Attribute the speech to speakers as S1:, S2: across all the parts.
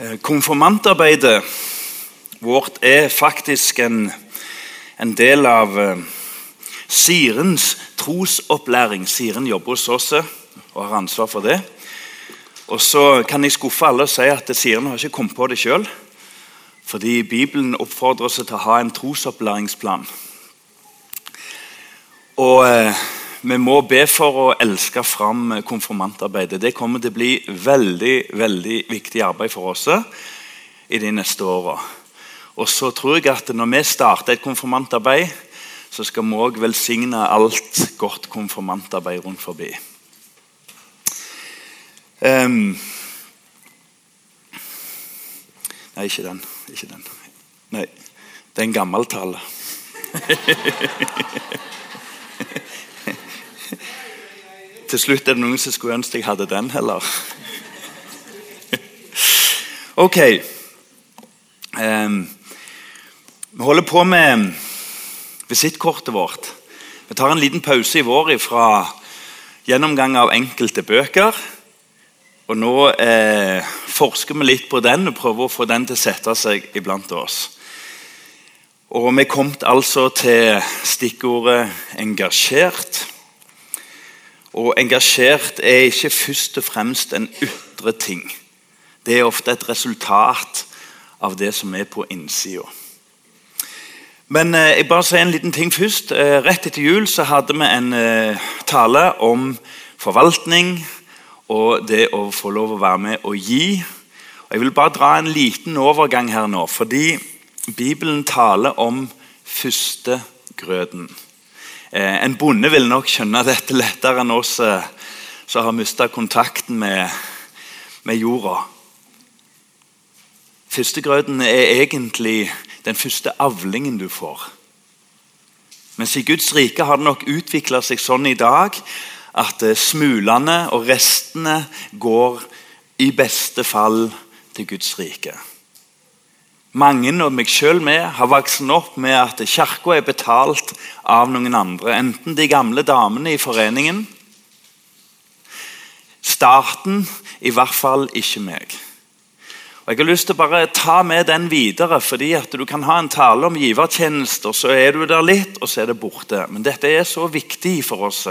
S1: Eh, konfirmantarbeidet vårt er faktisk en, en del av eh, Sirens trosopplæring. Siren jobber hos oss eh, og har ansvar for det. Og så kan jeg skuffe alle og si at Siren har ikke kommet på det sjøl. Fordi Bibelen oppfordrer oss til å ha en trosopplæringsplan. Og vi må be for å elske fram konfirmantarbeidet. Det kommer til å bli veldig veldig viktig arbeid for oss i de neste åra. Og så tror jeg at når vi starter et konfirmantarbeid, så skal vi òg velsigne alt godt konfirmantarbeid rundt forbi. Um, nei, ikke den. Ikke den. Nei, det er en gammel tale. Til slutt er det noen som skulle ønske jeg hadde den, heller. ok. Um, vi holder på med visittkortet vårt. Vi tar en liten pause i vår fra gjennomgang av enkelte bøker. Og nå eh, forsker vi litt på den og prøver å få den til å sette seg iblant oss. Og Vi er kommet altså til stikkordet 'engasjert'. Og engasjert er ikke først og fremst en ytre ting. Det er ofte et resultat av det som er på innsida. Men eh, jeg bare sier en liten ting først. Eh, rett etter jul så hadde vi en eh, tale om forvaltning og det å få lov å være med og gi. Og jeg vil bare dra en liten overgang her nå, fordi Bibelen taler om førstegrøten. Eh, en bonde vil nok skjønne dette lettere enn oss eh, som har mista kontakten med, med jorda. Førstegrøten er egentlig den første avlingen du får. Mens i Guds rike har det nok utvikla seg sånn i dag at eh, smulene og restene går i beste fall til Guds rike. Mange, og meg selv med, har vokst opp med at kirka er betalt av noen andre. Enten de gamle damene i foreningen Starten i hvert fall ikke meg. Og Jeg har lyst til å bare ta med den videre, fordi at du kan ha en tale om givertjenester, så er du der litt, og så er det borte. Men dette er så viktig for oss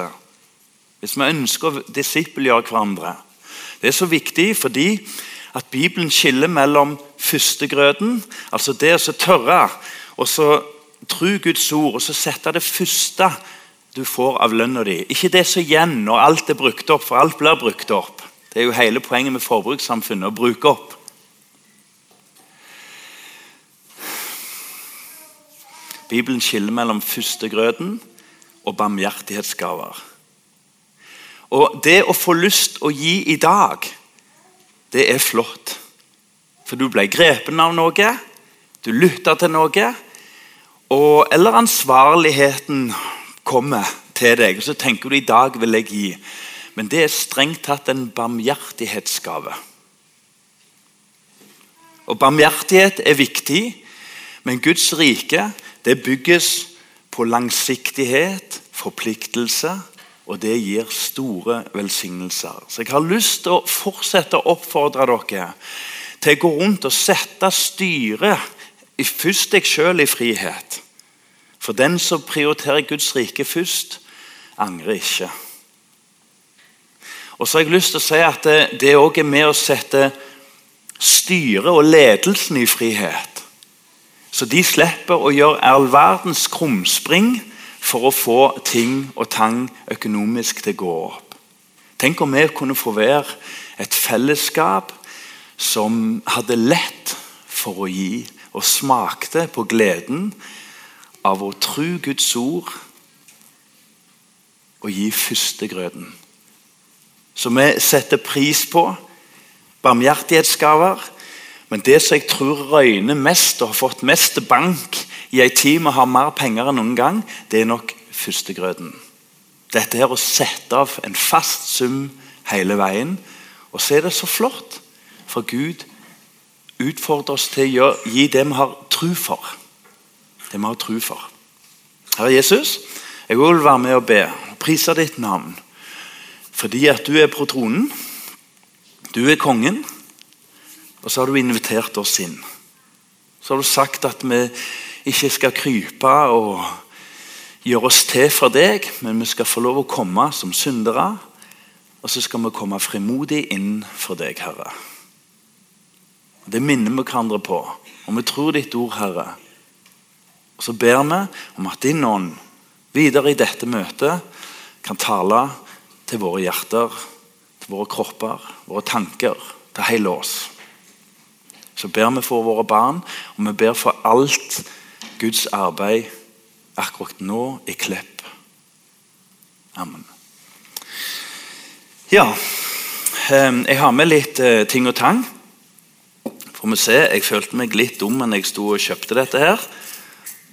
S1: hvis vi ønsker å disippelgjøre hverandre. Det er så viktig fordi at Bibelen skiller mellom førstegrøten, altså det å tørre og så tro Guds ord og så sette det første du får av lønna di. Ikke det som igjen når alt er brukt opp, for alt blir brukt opp. Det er jo hele poenget med forbrukssamfunnet, å bruke opp. Bibelen skiller mellom førstegrøten og barmhjertighetsgaver. Og Det å få lyst å gi i dag det er flott. For du ble grepen av noe, du lytta til noe, og, eller ansvarligheten kommer til deg. Og så tenker du i dag vil jeg gi. Men det er strengt tatt en barmhjertighetsgave. Og Barmhjertighet er viktig, men Guds rike det bygges på langsiktighet, forpliktelse og det gir store velsignelser. Så Jeg har lyst til å fortsette å oppfordre dere til å gå rundt og sette styret først deg sjøl i frihet. For den som prioriterer Guds rike først, angrer ikke. Og så har jeg lyst til å si at det òg er med å sette styret og ledelsen i frihet. Så de slipper å gjøre all verdens krumspring for å få ting og tang økonomisk til å gå opp. Tenk om vi kunne få være et fellesskap som hadde lett for å gi, og smakte på gleden av å tro Guds ord og gi førstegrøten. Så vi setter pris på barmhjertighetsgaver, men det som jeg tror røyner mest og har fått mest bank i ei tid vi har mer penger enn noen gang, det er nok førstegrøten. Dette her å sette av en fast sum hele veien. Og så er det så flott, for Gud utfordrer oss til å gi det vi har tro for. Det vi har tro for. Herre Jesus, jeg vil være med og be prise ditt navn. Fordi at du er på tronen. Du er kongen. Og så har du invitert oss inn. Så har du sagt at vi ikke skal krype og gjøre oss til for deg, men vi skal få lov å komme som syndere. Og så skal vi komme frimodig inn for deg, Herre. Det minner vi hverandre på. Og vi tror ditt ord, Herre. Og Så ber vi om at din ånd videre i dette møtet kan tale til våre hjerter, til våre kropper, våre tanker, til hele oss. Så ber vi for våre barn, og vi ber for alt Guds arbeid akkurat nå i Klepp. Amen. Ja, eh, jeg har med litt eh, ting og tang. Får vi. Jeg følte meg litt dum men jeg sto og kjøpte dette her.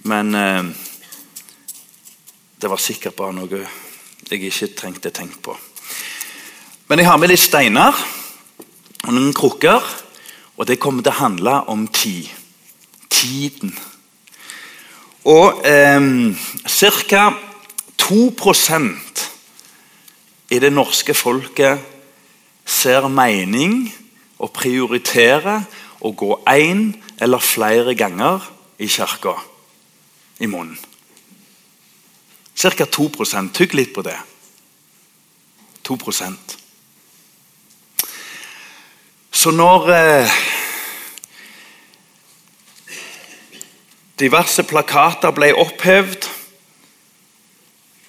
S1: Men eh, det var sikkert bare noe jeg ikke trengte tenkt på. Men jeg har med litt steiner og noen krukker. Og det kommer til å handle om tid. Tiden. Og eh, ca. 2 i det norske folket ser mening og prioriterer å gå én eller flere ganger i kirka i måneden. Ca. 2 Tygg litt på det. 2% Så når eh, diverse plakater ble opphevd,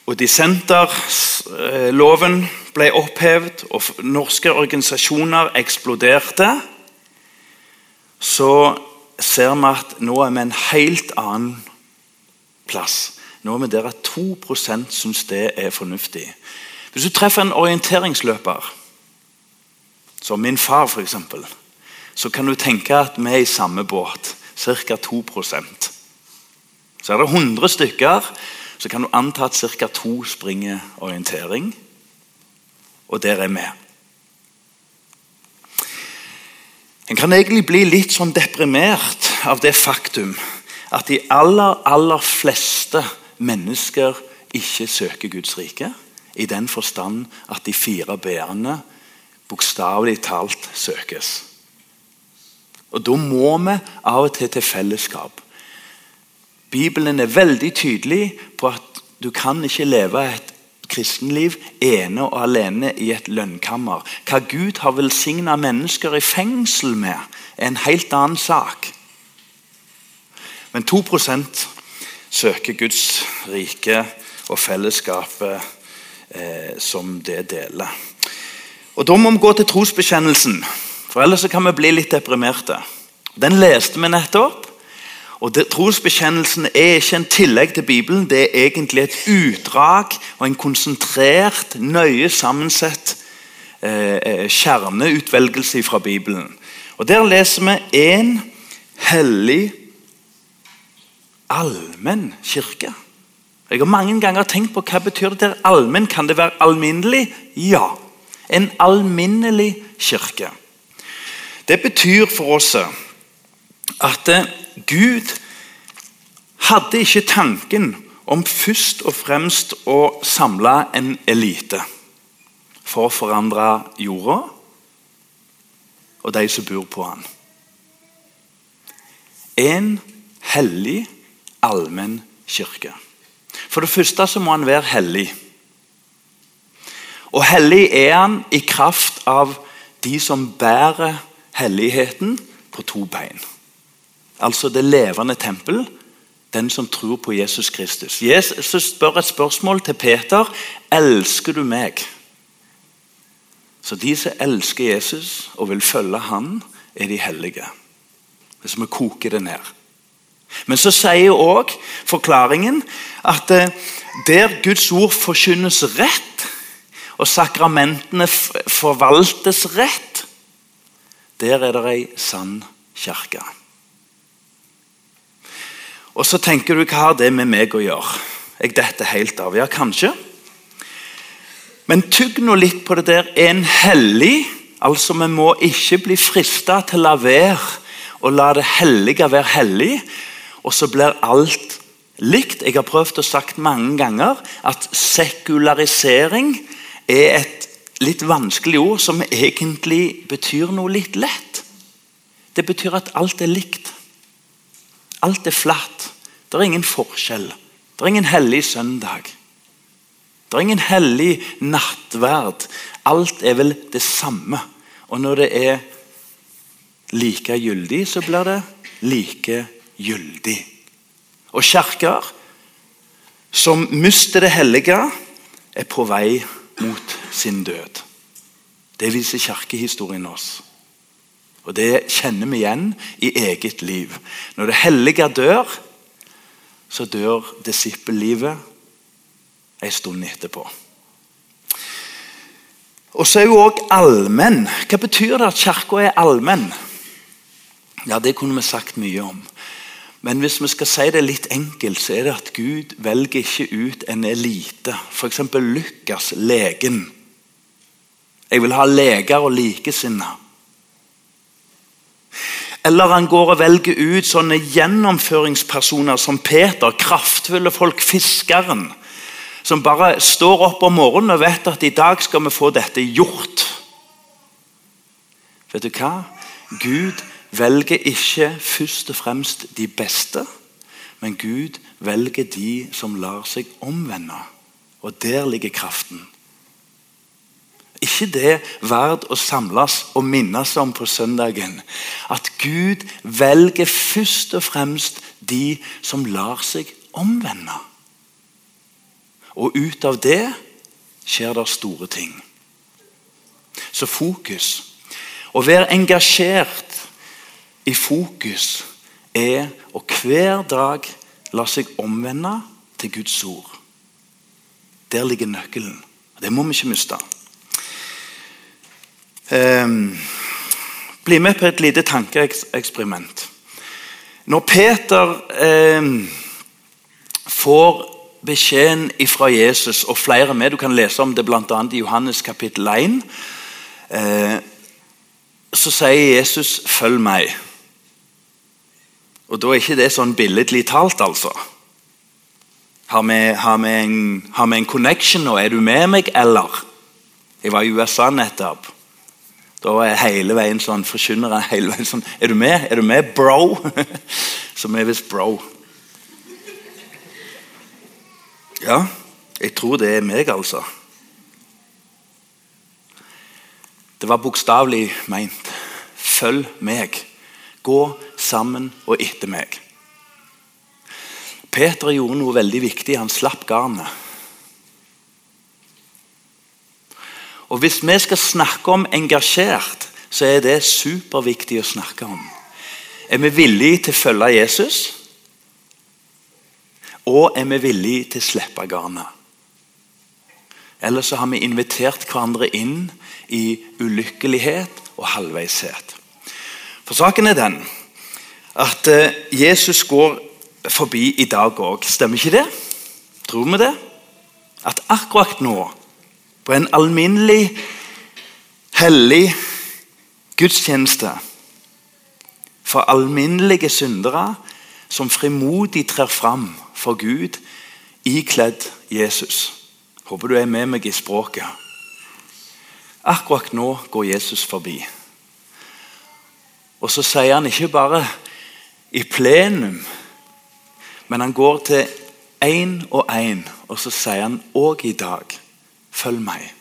S1: og dissenterloven ble opphevd, og norske organisasjoner eksploderte, så ser vi at nå er vi en helt annen plass. Nå er vi der at 2 syns det er fornuftig. Hvis du treffer en orienteringsløper, som min far f.eks., så kan du tenke at vi er i samme båt. Ca. 2% Så er det 100 stykker, så kan du anta at ca. to springer orientering. Og der er vi. En kan egentlig bli litt sånn deprimert av det faktum at de aller, aller fleste mennesker ikke søker Guds rike. I den forstand at de fire b-ene bokstavelig talt søkes. Og Da må vi av og til til fellesskap. Bibelen er veldig tydelig på at du kan ikke leve et kristenliv ene og alene i et lønnkammer. Hva Gud har velsigna mennesker i fengsel med, er en helt annen sak. Men 2% søker Guds rike og fellesskapet eh, som det deler. Og Da må vi gå til trosbekjennelsen, for ellers kan vi bli litt deprimerte. Den leste vi nettopp. Og det, Trosbekjennelsen er ikke en tillegg til Bibelen, det er egentlig et utdrag og en konsentrert, nøye sammensett eh, eh kjerneutvelgelse fra Bibelen. Og Der leser vi én hellig allmenn kirke. Jeg har mange ganger tenkt på hva betyr det der allmenn. Kan det være alminnelig? Ja. En alminnelig kirke. Det betyr for oss at eh, Gud hadde ikke tanken om først og fremst å samle en elite for å forandre jorda og de som bor på den. En hellig allmenn kirke. For det første så må han være hellig. Og hellig er han i kraft av de som bærer helligheten på to bein. Altså det levende tempel, den som tror på Jesus Kristus. Jesus spør et spørsmål til Peter. Elsker du meg? Så de som elsker Jesus og vil følge han, er de hellige. Hvis vi koker det ned. Men så sier òg forklaringen at eh, der Guds ord forkynnes rett, og sakramentene forvaltes rett, der er det ei sann kirke. Og så tenker du hva har det med meg å gjøre? Jeg detter helt av. Ja, kanskje. Men tygg nå litt på det der. En hellig Altså, Vi må ikke bli frista til å la være å la det hellige være hellig, og så blir alt likt. Jeg har prøvd å sagt mange ganger at sekularisering er et litt vanskelig ord som egentlig betyr noe litt lett. Det betyr at alt er likt. Alt er flatt. Det er ingen forskjell. Det er ingen hellig søndag. Det er ingen hellig nattverd. Alt er vel det samme. Og når det er like gyldig, så blir det like gyldig. Og kirker som mister det hellige, er på vei mot sin død. Det viser kirkehistorien oss. Og Det kjenner vi igjen i eget liv. Når det hellige dør, så dør disippellivet en stund etterpå. Og så er jo òg allmenn. Hva betyr det at kirka er allmenn? Ja, Det kunne vi sagt mye om. Men hvis vi skal si det litt enkelt, så er det at Gud velger ikke ut en elite. F.eks. Lukas, legen. Jeg vil ha leger og likesinnede. Eller han går og velger ut sånne gjennomføringspersoner som Peter, kraftfulle folk, fiskeren. Som bare står opp om morgenen og vet at i dag skal vi få dette gjort. Vet du hva? Gud velger ikke først og fremst de beste, men Gud velger de som lar seg omvende. Og der ligger kraften ikke det verdt å samles og minnes om på søndagen? At Gud velger først og fremst de som lar seg omvende. Og ut av det skjer det store ting. Så fokus. Å være engasjert i fokus er å hver dag la seg omvende til Guds ord. Der ligger nøkkelen. Det må vi ikke miste. Um, bli med på et lite tankeeksperiment. Når Peter um, får beskjeden fra Jesus og flere med, du kan lese om det bl.a. i Johannes kapittel 1, uh, eh, så sier Jesus 'følg meg'. Og Da er ikke det sånn billedlig talt, altså. Har vi, har, vi en, har vi en connection nå? Er du med meg, eller? Jeg var i USA nettopp. Da er hele veien sånn, forkynner han hele veien sånn Er du med? Er du med, bro? Som er visst bro. Ja, jeg tror det er meg, altså. Det var bokstavelig meint. Følg meg. Gå sammen og etter meg. Peter gjorde noe veldig viktig. Han slapp garnet. Og Hvis vi skal snakke om engasjert, så er det superviktig å snakke om. Er vi villige til å følge Jesus? Og er vi villige til å slippe garnet? Eller så har vi invitert hverandre inn i ulykkelighet og halvveishet. For saken er den at eh, Jesus går forbi i dag òg. Stemmer ikke det? Tror vi det? At akkurat nå på en alminnelig, hellig gudstjeneste for alminnelige syndere som frimodig trer fram for Gud ikledd Jesus. Håper du er med meg i språket. Akkurat nå går Jesus forbi. Og så sier han ikke bare i plenum, men han går til én og én, og så sier han òg i dag Følg meg.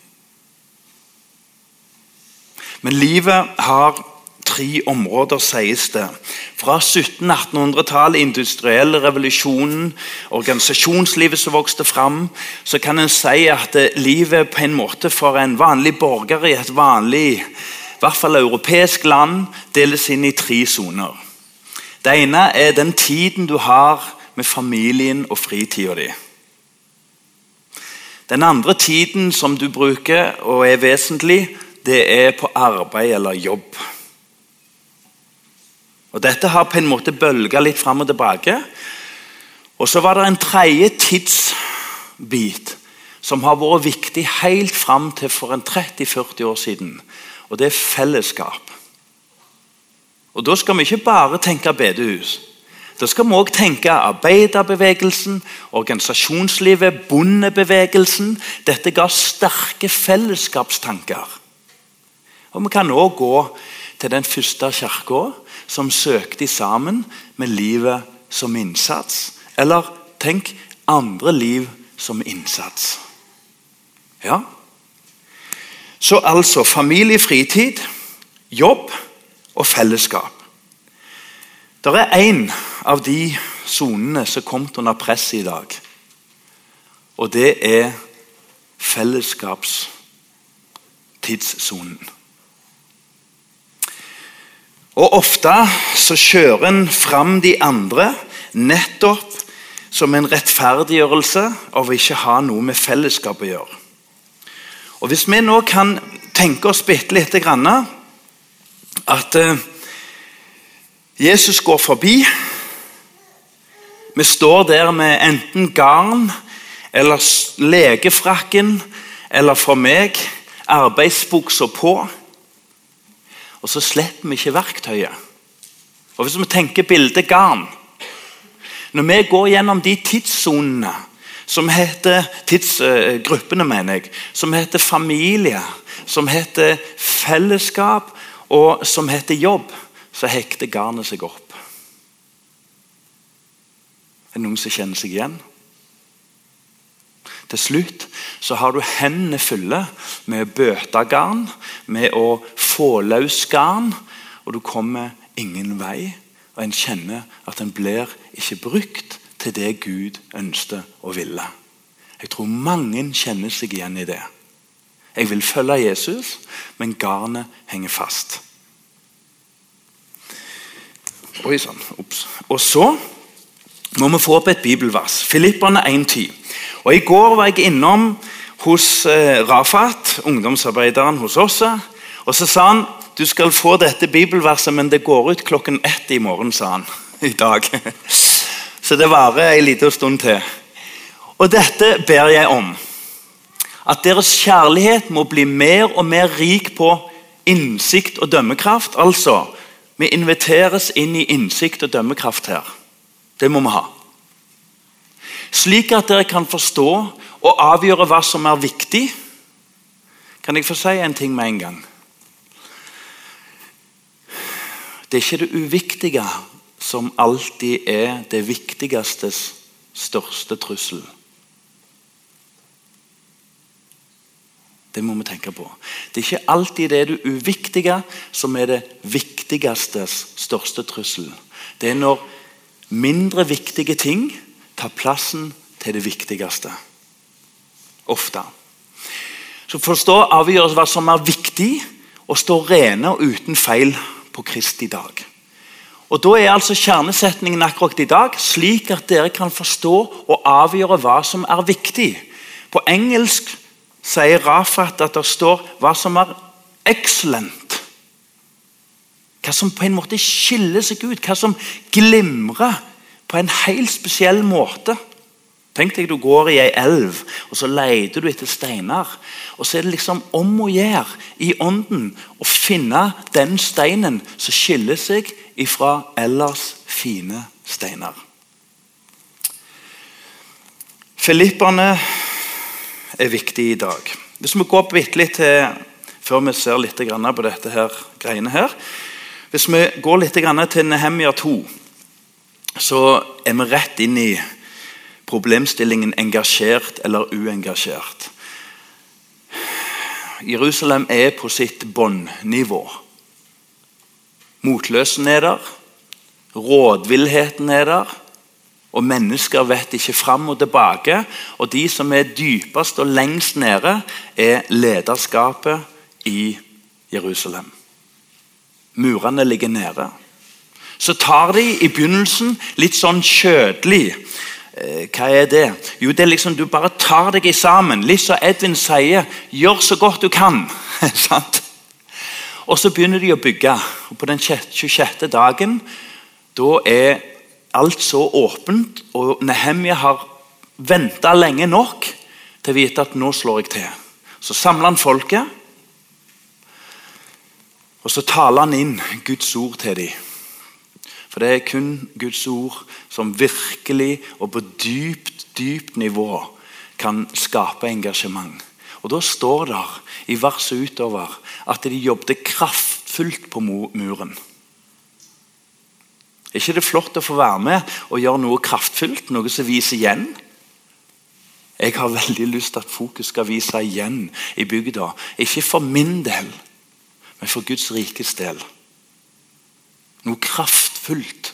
S1: Men livet har tre områder, sies det. Fra 1700-1800-tallet, industrielle revolusjonen, organisasjonslivet som vokste fram, så kan en si at livet på en måte for en vanlig borger i et vanlig i hvert fall europeisk land deles inn i tre soner. Det ene er den tiden du har med familien og fritida di. Den andre tiden som du bruker og er vesentlig, det er på arbeid eller jobb. Og Dette har på en måte bølga litt fram og tilbake. Og Så var det en tredje tidsbit som har vært viktig helt fram til for en 30-40 år siden. Og det er fellesskap. Og Da skal vi ikke bare tenke bedehus. Da skal vi òg tenke arbeiderbevegelsen, organisasjonslivet, bondebevegelsen. Dette ga sterke fellesskapstanker. Og Vi kan òg gå til den første kirka som søkte sammen med livet som innsats. Eller tenk andre liv som innsats. Ja. Så altså familie, fritid, jobb og fellesskap. Det er én av de sonene som er kommet under press i dag. Og det er fellesskapstidssonen. Og Ofte så kjører en fram de andre nettopp som en rettferdiggjørelse av å ikke ha noe med fellesskap å gjøre. Og Hvis vi nå kan tenke oss bitte lite grann at uh, Jesus går forbi Vi står der med enten garn eller legefrakken eller for meg arbeidsbuksa på. Og så slipper vi ikke verktøyet. Og Hvis vi tenker bildet garn Når vi går gjennom de tidssonene som heter tidsgruppene, mener jeg, som heter familie, som heter fellesskap og som heter jobb, så hekter garnet seg opp. Er det noen som kjenner seg igjen? Til slutt så har du hendene fulle med å garn, med å få løs garn, og du kommer ingen vei. Og en kjenner at en blir ikke brukt til det Gud ønsket og ville. Jeg tror mange kjenner seg igjen i det. Jeg vil følge Jesus, men garnet henger fast. Oi sann. Og så må vi få opp et bibelvers. Filipperne 1,10. Og I går var jeg innom hos eh, Rafat, ungdomsarbeideren hos oss. Og så sa han du skal få dette bibelverset, men det går ut klokken ett i morgen. sa han i dag. Så det varer en liten stund til. Og dette ber jeg om. At deres kjærlighet må bli mer og mer rik på innsikt og dømmekraft. Altså, vi inviteres inn i innsikt og dømmekraft her. Det må vi ha. Slik at dere kan forstå og avgjøre hva som er viktig. Kan jeg få si en ting med en gang? Det er ikke det uviktige som alltid er det viktigstes største trussel. Det må vi tenke på. Det er ikke alltid det, det uviktige som er det viktigestes største trussel. Det er når mindre viktige ting tar plassen til det viktigste. Ofte. Så forstå avgjøres hva som er viktig, og stå rene og uten feil på Kristi dag. Og Da er altså kjernesetningen akkurat i dag slik at dere kan forstå og avgjøre hva som er viktig. På engelsk sier Rafat at det står hva som er excellent. Hva som på en måte skiller seg ut, hva som glimrer på en helt spesiell måte. Tenk deg du går i ei elv og så leter du etter steiner. og Så er det liksom om å gjøre i ånden å finne den steinen som skiller seg ifra ellers fine steiner. Filipperne er viktig i dag. Hvis vi går bitte litt til før vi ser litt på dette her, greiene her Hvis vi går litt til Nehemia 2, så er vi rett inn i problemstillingen engasjert eller uengasjert. Jerusalem er på sitt båndnivå. Motløsen er der. Rådvillheten er der. Og mennesker vet ikke fram og tilbake. Og de som er dypest og lengst nede, er lederskapet i Jerusalem. Murene ligger nede. Så tar de i begynnelsen litt sånn kjødelig. Eh, hva er det? Jo, det er liksom Du bare tar deg sammen. Litt som Edvin sier, gjør så godt du kan. og så begynner de å bygge. Og På den 26. dagen da er alt så åpent, og Nehemja har venta lenge nok til å vite at nå slår jeg til. Så samler han folket, og så taler han inn Guds ord til dem. For det er kun Guds ord som virkelig og på dypt, dypt nivå kan skape engasjement. Og Da står det i verset utover at de jobbet kraftfullt på muren. Er ikke det flott å få være med og gjøre noe kraftfullt? Noe som viser igjen? Jeg har veldig lyst til at fokus skal vise igjen i bygda. Ikke for min del, men for Guds rikes del. Noe kraftfullt.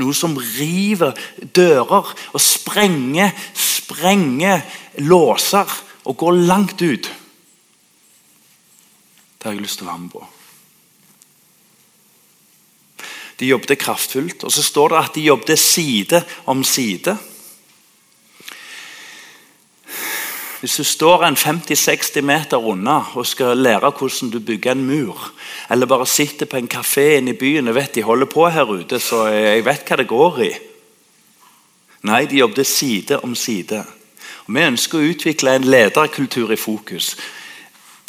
S1: Noe som river dører og sprenger, sprenger låser og går langt ut. Det har jeg lyst til å være med på. De jobbet kraftfullt. Og så står det at de jobbet side om side. Hvis du står en 50-60 meter unna og skal lære hvordan du bygger en mur, eller bare sitter på en kafé inne i byen og vet de holder på her ute, så jeg vet hva det går i. Nei, de jobbet side om side. Og Vi ønsker å utvikle en lederkultur i fokus.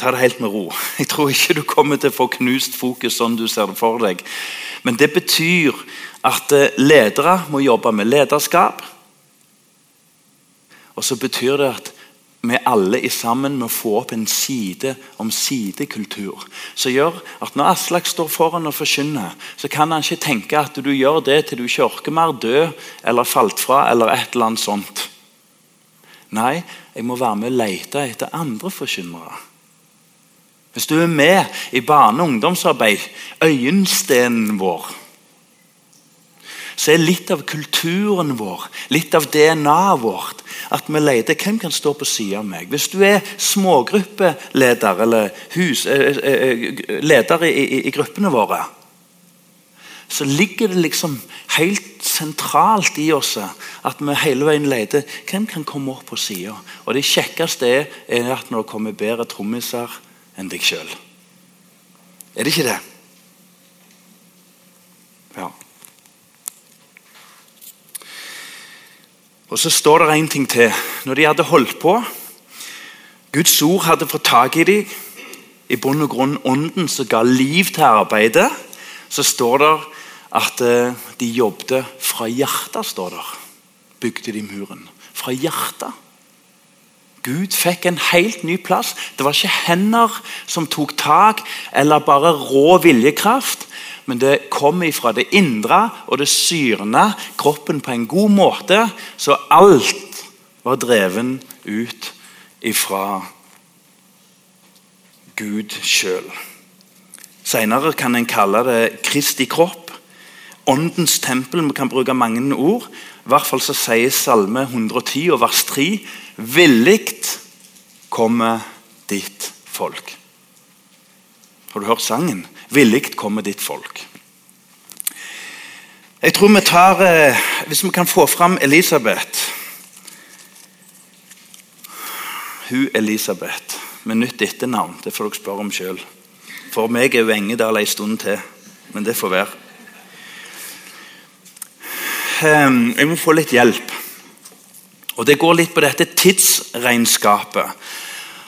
S1: Ta det helt med ro. Jeg tror ikke du kommer til å få knust fokus sånn du ser det for deg. Men det betyr at eh, ledere må jobbe med lederskap. Og så betyr det at vi alle i sammen må få opp en side om side-kultur. Som gjør at når Aslak står foran og forkynner, så kan han ikke tenke at du gjør det til du ikke orker mer, dø eller falt fra eller et eller annet sånt. Nei, jeg må være med og lete etter andre forkynnere. Hvis du er med i barne- og ungdomsarbeid, øyenstenen vår, så er litt av kulturen vår, litt av DNA-et vårt, at vi leter hvem kan stå på siden av meg. Hvis du er smågruppeleder eller hus, eh, eh, eh, leder i, i, i gruppene våre, så ligger det liksom helt sentralt i oss at vi hele veien leter hvem kan komme opp på sida. Det kjekkeste er, er at når det kommer bedre trommiser enn deg sjøl. Er det ikke det? Ja. Og Så står det en ting til. Når de hadde holdt på Guds ord hadde fått tak i dem, i bunn og grunn ånden som ga liv til arbeidet, så står det at eh, de jobbet fra hjertet. står der. Bygde de muren. Fra hjertet. Gud fikk en helt ny plass. Det var ikke hender som tok tak, eller bare rå viljekraft. Men det kom ifra det indre, og det syrna kroppen på en god måte. Så alt var dreven ut ifra Gud sjøl. Senere kan en kalle det Kristi kropp. Åndens tempel. Vi kan bruke mange ord. I hvert fall så sier Salme 110 og vers 3 Villig kommer ditt folk. Har du hørt sangen? Villig kommer ditt folk. Jeg tror vi tar eh, Hvis vi kan få fram Elisabeth Hun Elisabeth med nytt etternavn. Det får dere spørre om sjøl. For meg er hun Engedal ei stund til. Men det får være. Ehm, jeg må få litt hjelp. Og Det går litt på dette tidsregnskapet.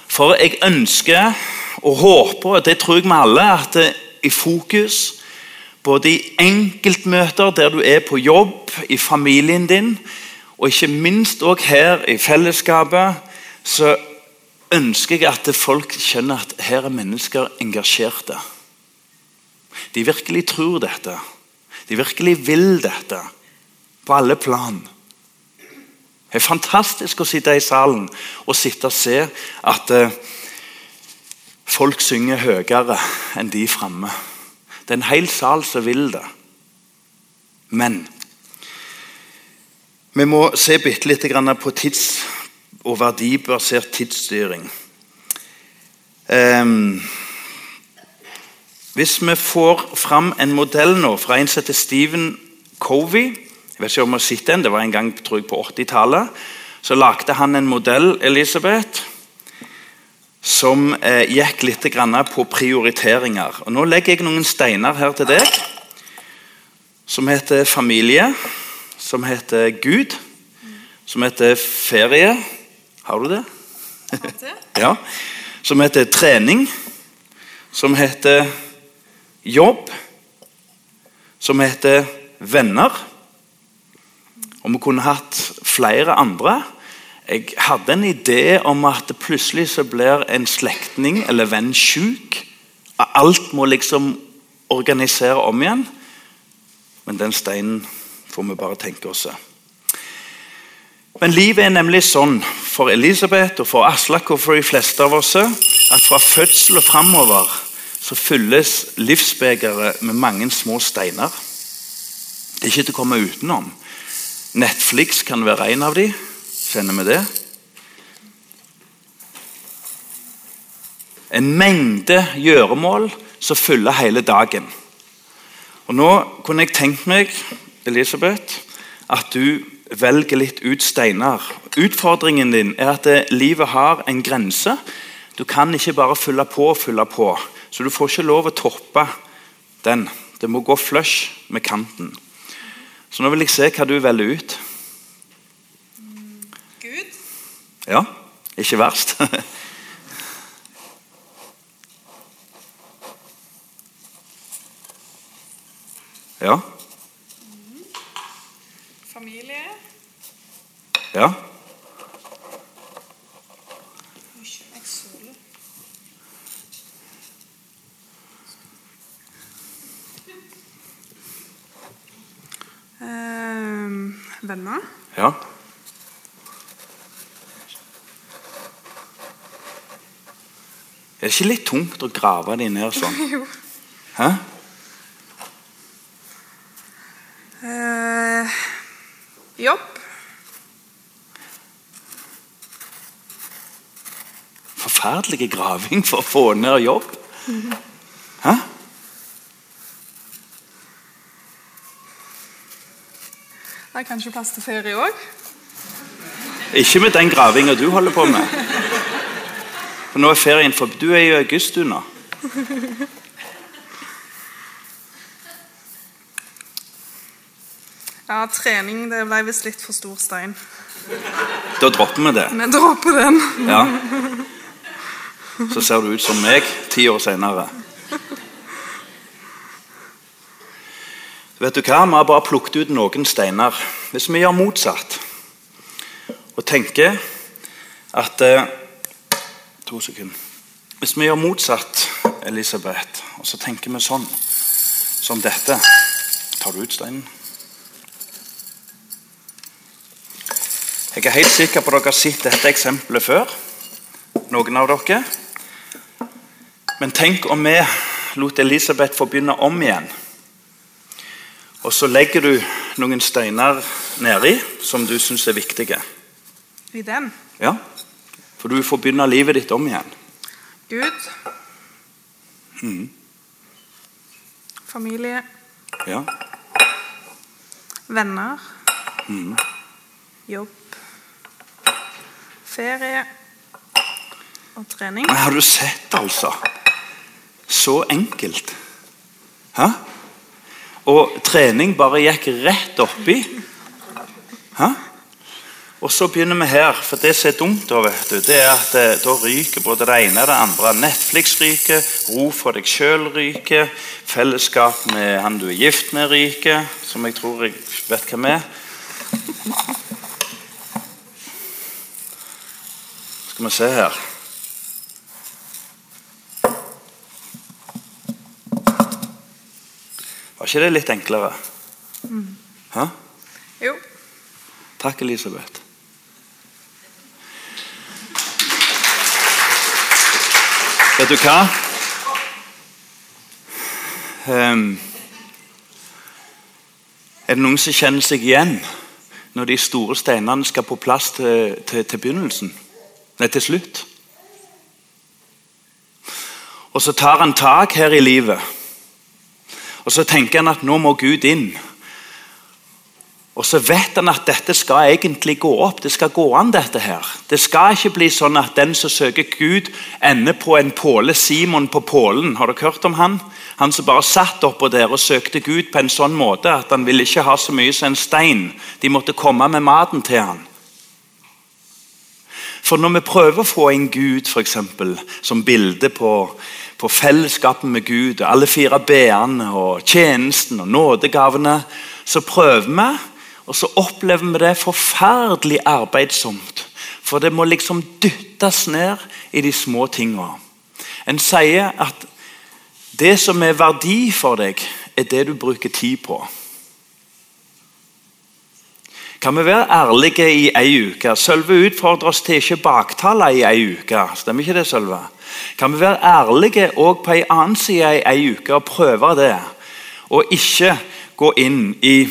S1: For jeg ønsker og håper, og det tror jeg vi alle, at det i fokus både i enkeltmøter der du er på jobb, i familien din, og ikke minst òg her i fellesskapet, så ønsker jeg at folk skjønner at her er mennesker engasjerte. De virkelig tror dette. De virkelig vil dette. På alle plan. Det er fantastisk å sitte i salen og sitte og se at eh, folk synger høyere enn de framme. Det er en hel sal som vil det. Men vi må se bitte litt på tids- og verdibasert tidsstyring. Um, hvis vi får fram en modell nå fra en som heter Stephen Covey vet ikke om jeg har sett den, Det var en gang tror jeg, på 80-tallet. Så lagde han en modell Elisabeth, som eh, gikk litt på prioriteringer. Og Nå legger jeg noen steiner her til deg, som heter familie, som heter Gud, som heter ferie. Har du det? ja. Som heter trening, som heter jobb, som heter venner og vi kunne hatt flere andre. Jeg hadde en idé om at plutselig så blir en slektning eller venn sjuk. Alt må liksom organisere om igjen. Men den steinen får vi bare tenke oss. Men livet er nemlig sånn for Elisabeth og for Aslak og for de fleste av oss at fra fødsel og framover så fylles livsbegeret med mange små steiner. Det er ikke til å komme utenom. Netflix kan være en av de. Kjenner vi det? En mengde gjøremål som fyller hele dagen. Og Nå kunne jeg tenkt meg Elisabeth, at du velger litt ut steiner. Utfordringen din er at livet har en grense. Du kan ikke bare fylle på og fylle på. Så du får ikke lov å toppe den. Det må gå flush med kanten. Så nå vil jeg se hva du velger ut.
S2: Gud.
S1: Ja, ikke verst. ja.
S2: Familie.
S1: Ja.
S2: Oi, jeg søler. Ehm, venner.
S1: Ja. Er det ikke litt tungt å grave de ned sånn?
S2: Jo.
S1: Hæ?
S2: Uh, jobb.
S1: Forferdelig graving for å få ned jobb. Hæ?
S2: Det er kanskje plass til ferie òg.
S1: Ikke med den gravinga du holder på med. For nå er ferien for Du er i august, nå.
S2: Ja, trening det ble visst litt for stor stein.
S1: Da dropper vi det.
S2: Vi dropper den.
S1: Ja. Så ser du ut som meg ti år seinere. Vet du hva? Vi har bare plukket ut noen steiner. Hvis vi gjør motsatt og tenker at eh, To sekunder. Hvis vi gjør motsatt, Elisabeth, og så tenker vi sånn som dette Tar du ut steinen? Jeg er helt sikker på at dere har sett dette eksempelet før. Noen av dere. Men tenk om vi lot Elisabeth få begynne om igjen. Og så legger du noen steiner nedi som du syns er viktige.
S2: I den.
S1: Ja? For du får begynne livet ditt om igjen.
S2: Gud.
S1: Mm.
S2: Familie.
S1: Ja.
S2: Venner.
S1: Mm.
S2: Jobb. Ferie. Og trening.
S1: Men har du sett, altså? Så enkelt. Hæ? Og trening bare gikk rett oppi. Hæ? Og så begynner vi her, for det som er dumt, da, vet du, det er at eh, da ryker både det ene og det andre. Netflix ryker, ro for deg sjøl ryker, fellesskap med han du er gift med ryker, som jeg tror jeg vet hvem er. Skal vi se her. Ikke det litt enklere? Hæ?
S2: Jo.
S1: Takk, Elisabeth. Vet du hva? Um, er det noen som kjenner seg igjen når de store steinene skal på plass til, til, til begynnelsen? Nei, til slutt. Og så tar han tak her i livet. Og så tenker han at nå må Gud inn. Og så vet han at dette skal egentlig gå opp. Det skal gå an, dette her. Det skal ikke bli sånn at den som søker Gud, ender på en påle. Simon på pålen. Har dere hørt om han? Han som bare satt oppå der og søkte Gud på en sånn måte at han ville ikke ha så mye som en stein. De måtte komme med maten til han. For når vi prøver å få inn Gud for eksempel, som bilde på, på fellesskapet med Gud, og alle fire b-ene og tjenesten og nådegavene, så prøver vi, og så opplever vi det forferdelig arbeidsomt. For det må liksom dyttes ned i de små tinga. En sier at det som er verdi for deg, er det du bruker tid på. Kan vi være ærlige i ei uke? Sølve utfordrer oss til ikke baktale i ei uke. Stemmer ikke det, Sølve? Kan vi være ærlige òg på ei annen side i ei uke og prøve det? Og ikke gå inn i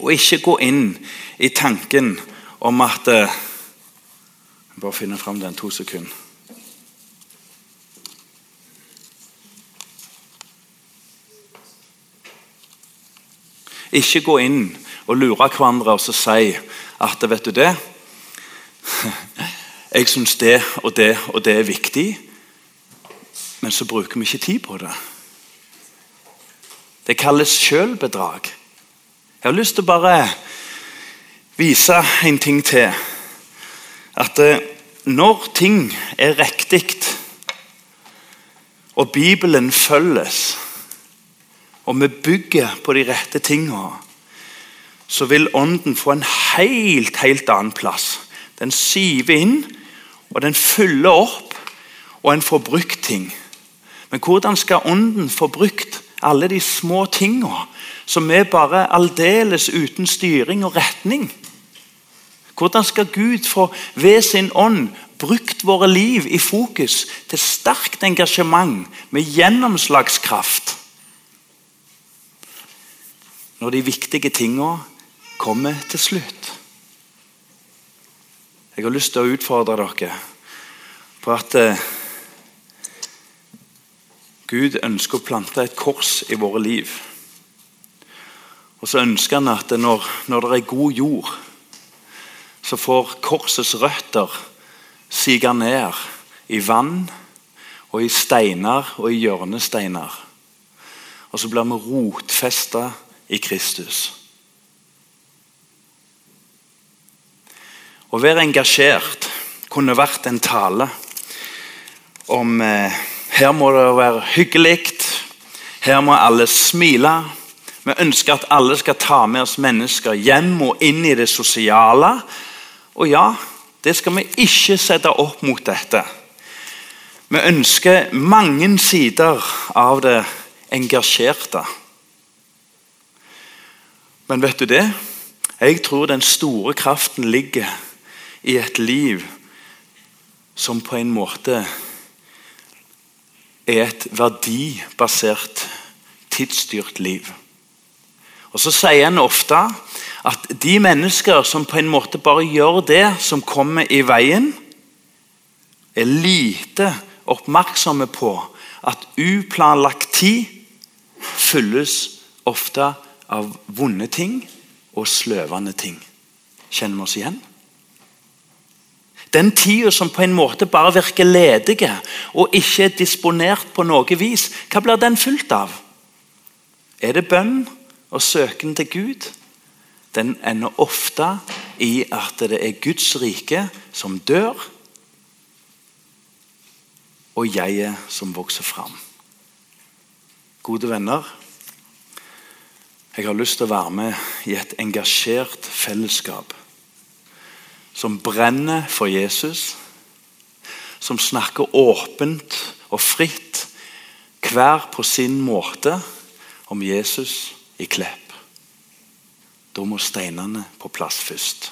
S1: og ikke gå inn i tanken om at Jeg Bare finne fram den to sekunder. Ikke gå inn og lure hverandre og si at vet du det Jeg syns det og det og det er viktig, men så bruker vi ikke tid på det. Det kalles sjølbedrag. Jeg har lyst til å bare vise en ting til. At eh, når ting er riktig, og Bibelen følges, og vi bygger på de rette tingene, så vil Ånden få en helt, helt annen plass. Den siver inn, og den fyller opp, og en får brukt ting. Men hvordan skal Ånden få brukt alle de små tingene som er bare aldeles uten styring og retning? Hvordan skal Gud få ved sin ånd brukt våre liv i fokus til sterkt engasjement med gjennomslagskraft? Når de viktige tingene kommer til slutt. Jeg har lyst til å utfordre dere på at eh, Gud ønsker å plante et kors i våre liv. Og så ønsker han at når, når det er god jord, så får korsets røtter sige ned i vann og i steiner og i hjørnesteiner. Og så blir vi rotfesta i Kristus. Å være engasjert kunne vært en tale om eh, her må det være hyggelig, her må alle smile. Vi ønsker at alle skal ta med oss mennesker hjem og inn i det sosiale. Og ja, det skal vi ikke sette opp mot dette. Vi ønsker mange sider av det engasjerte. Men vet du det? Jeg tror den store kraften ligger i et liv som på en måte er et verdibasert, tidsstyrt liv. Og Så sier en ofte at de mennesker som på en måte bare gjør det som kommer i veien, er lite oppmerksomme på at uplanlagt tid fylles ofte av vonde ting og sløvende ting. Kjenner vi oss igjen? Den tida som på en måte bare virker ledige og ikke er disponert på noe vis, hva blir den fylt av? Er det bønn og søken til Gud? Den ender ofte i at det er Guds rike som dør, og jeget som vokser fram. Gode venner, jeg har lyst til å være med i et engasjert fellesskap som brenner for Jesus, som snakker åpent og fritt, hver på sin måte, om Jesus i Klepp. Da må steinene på plass først.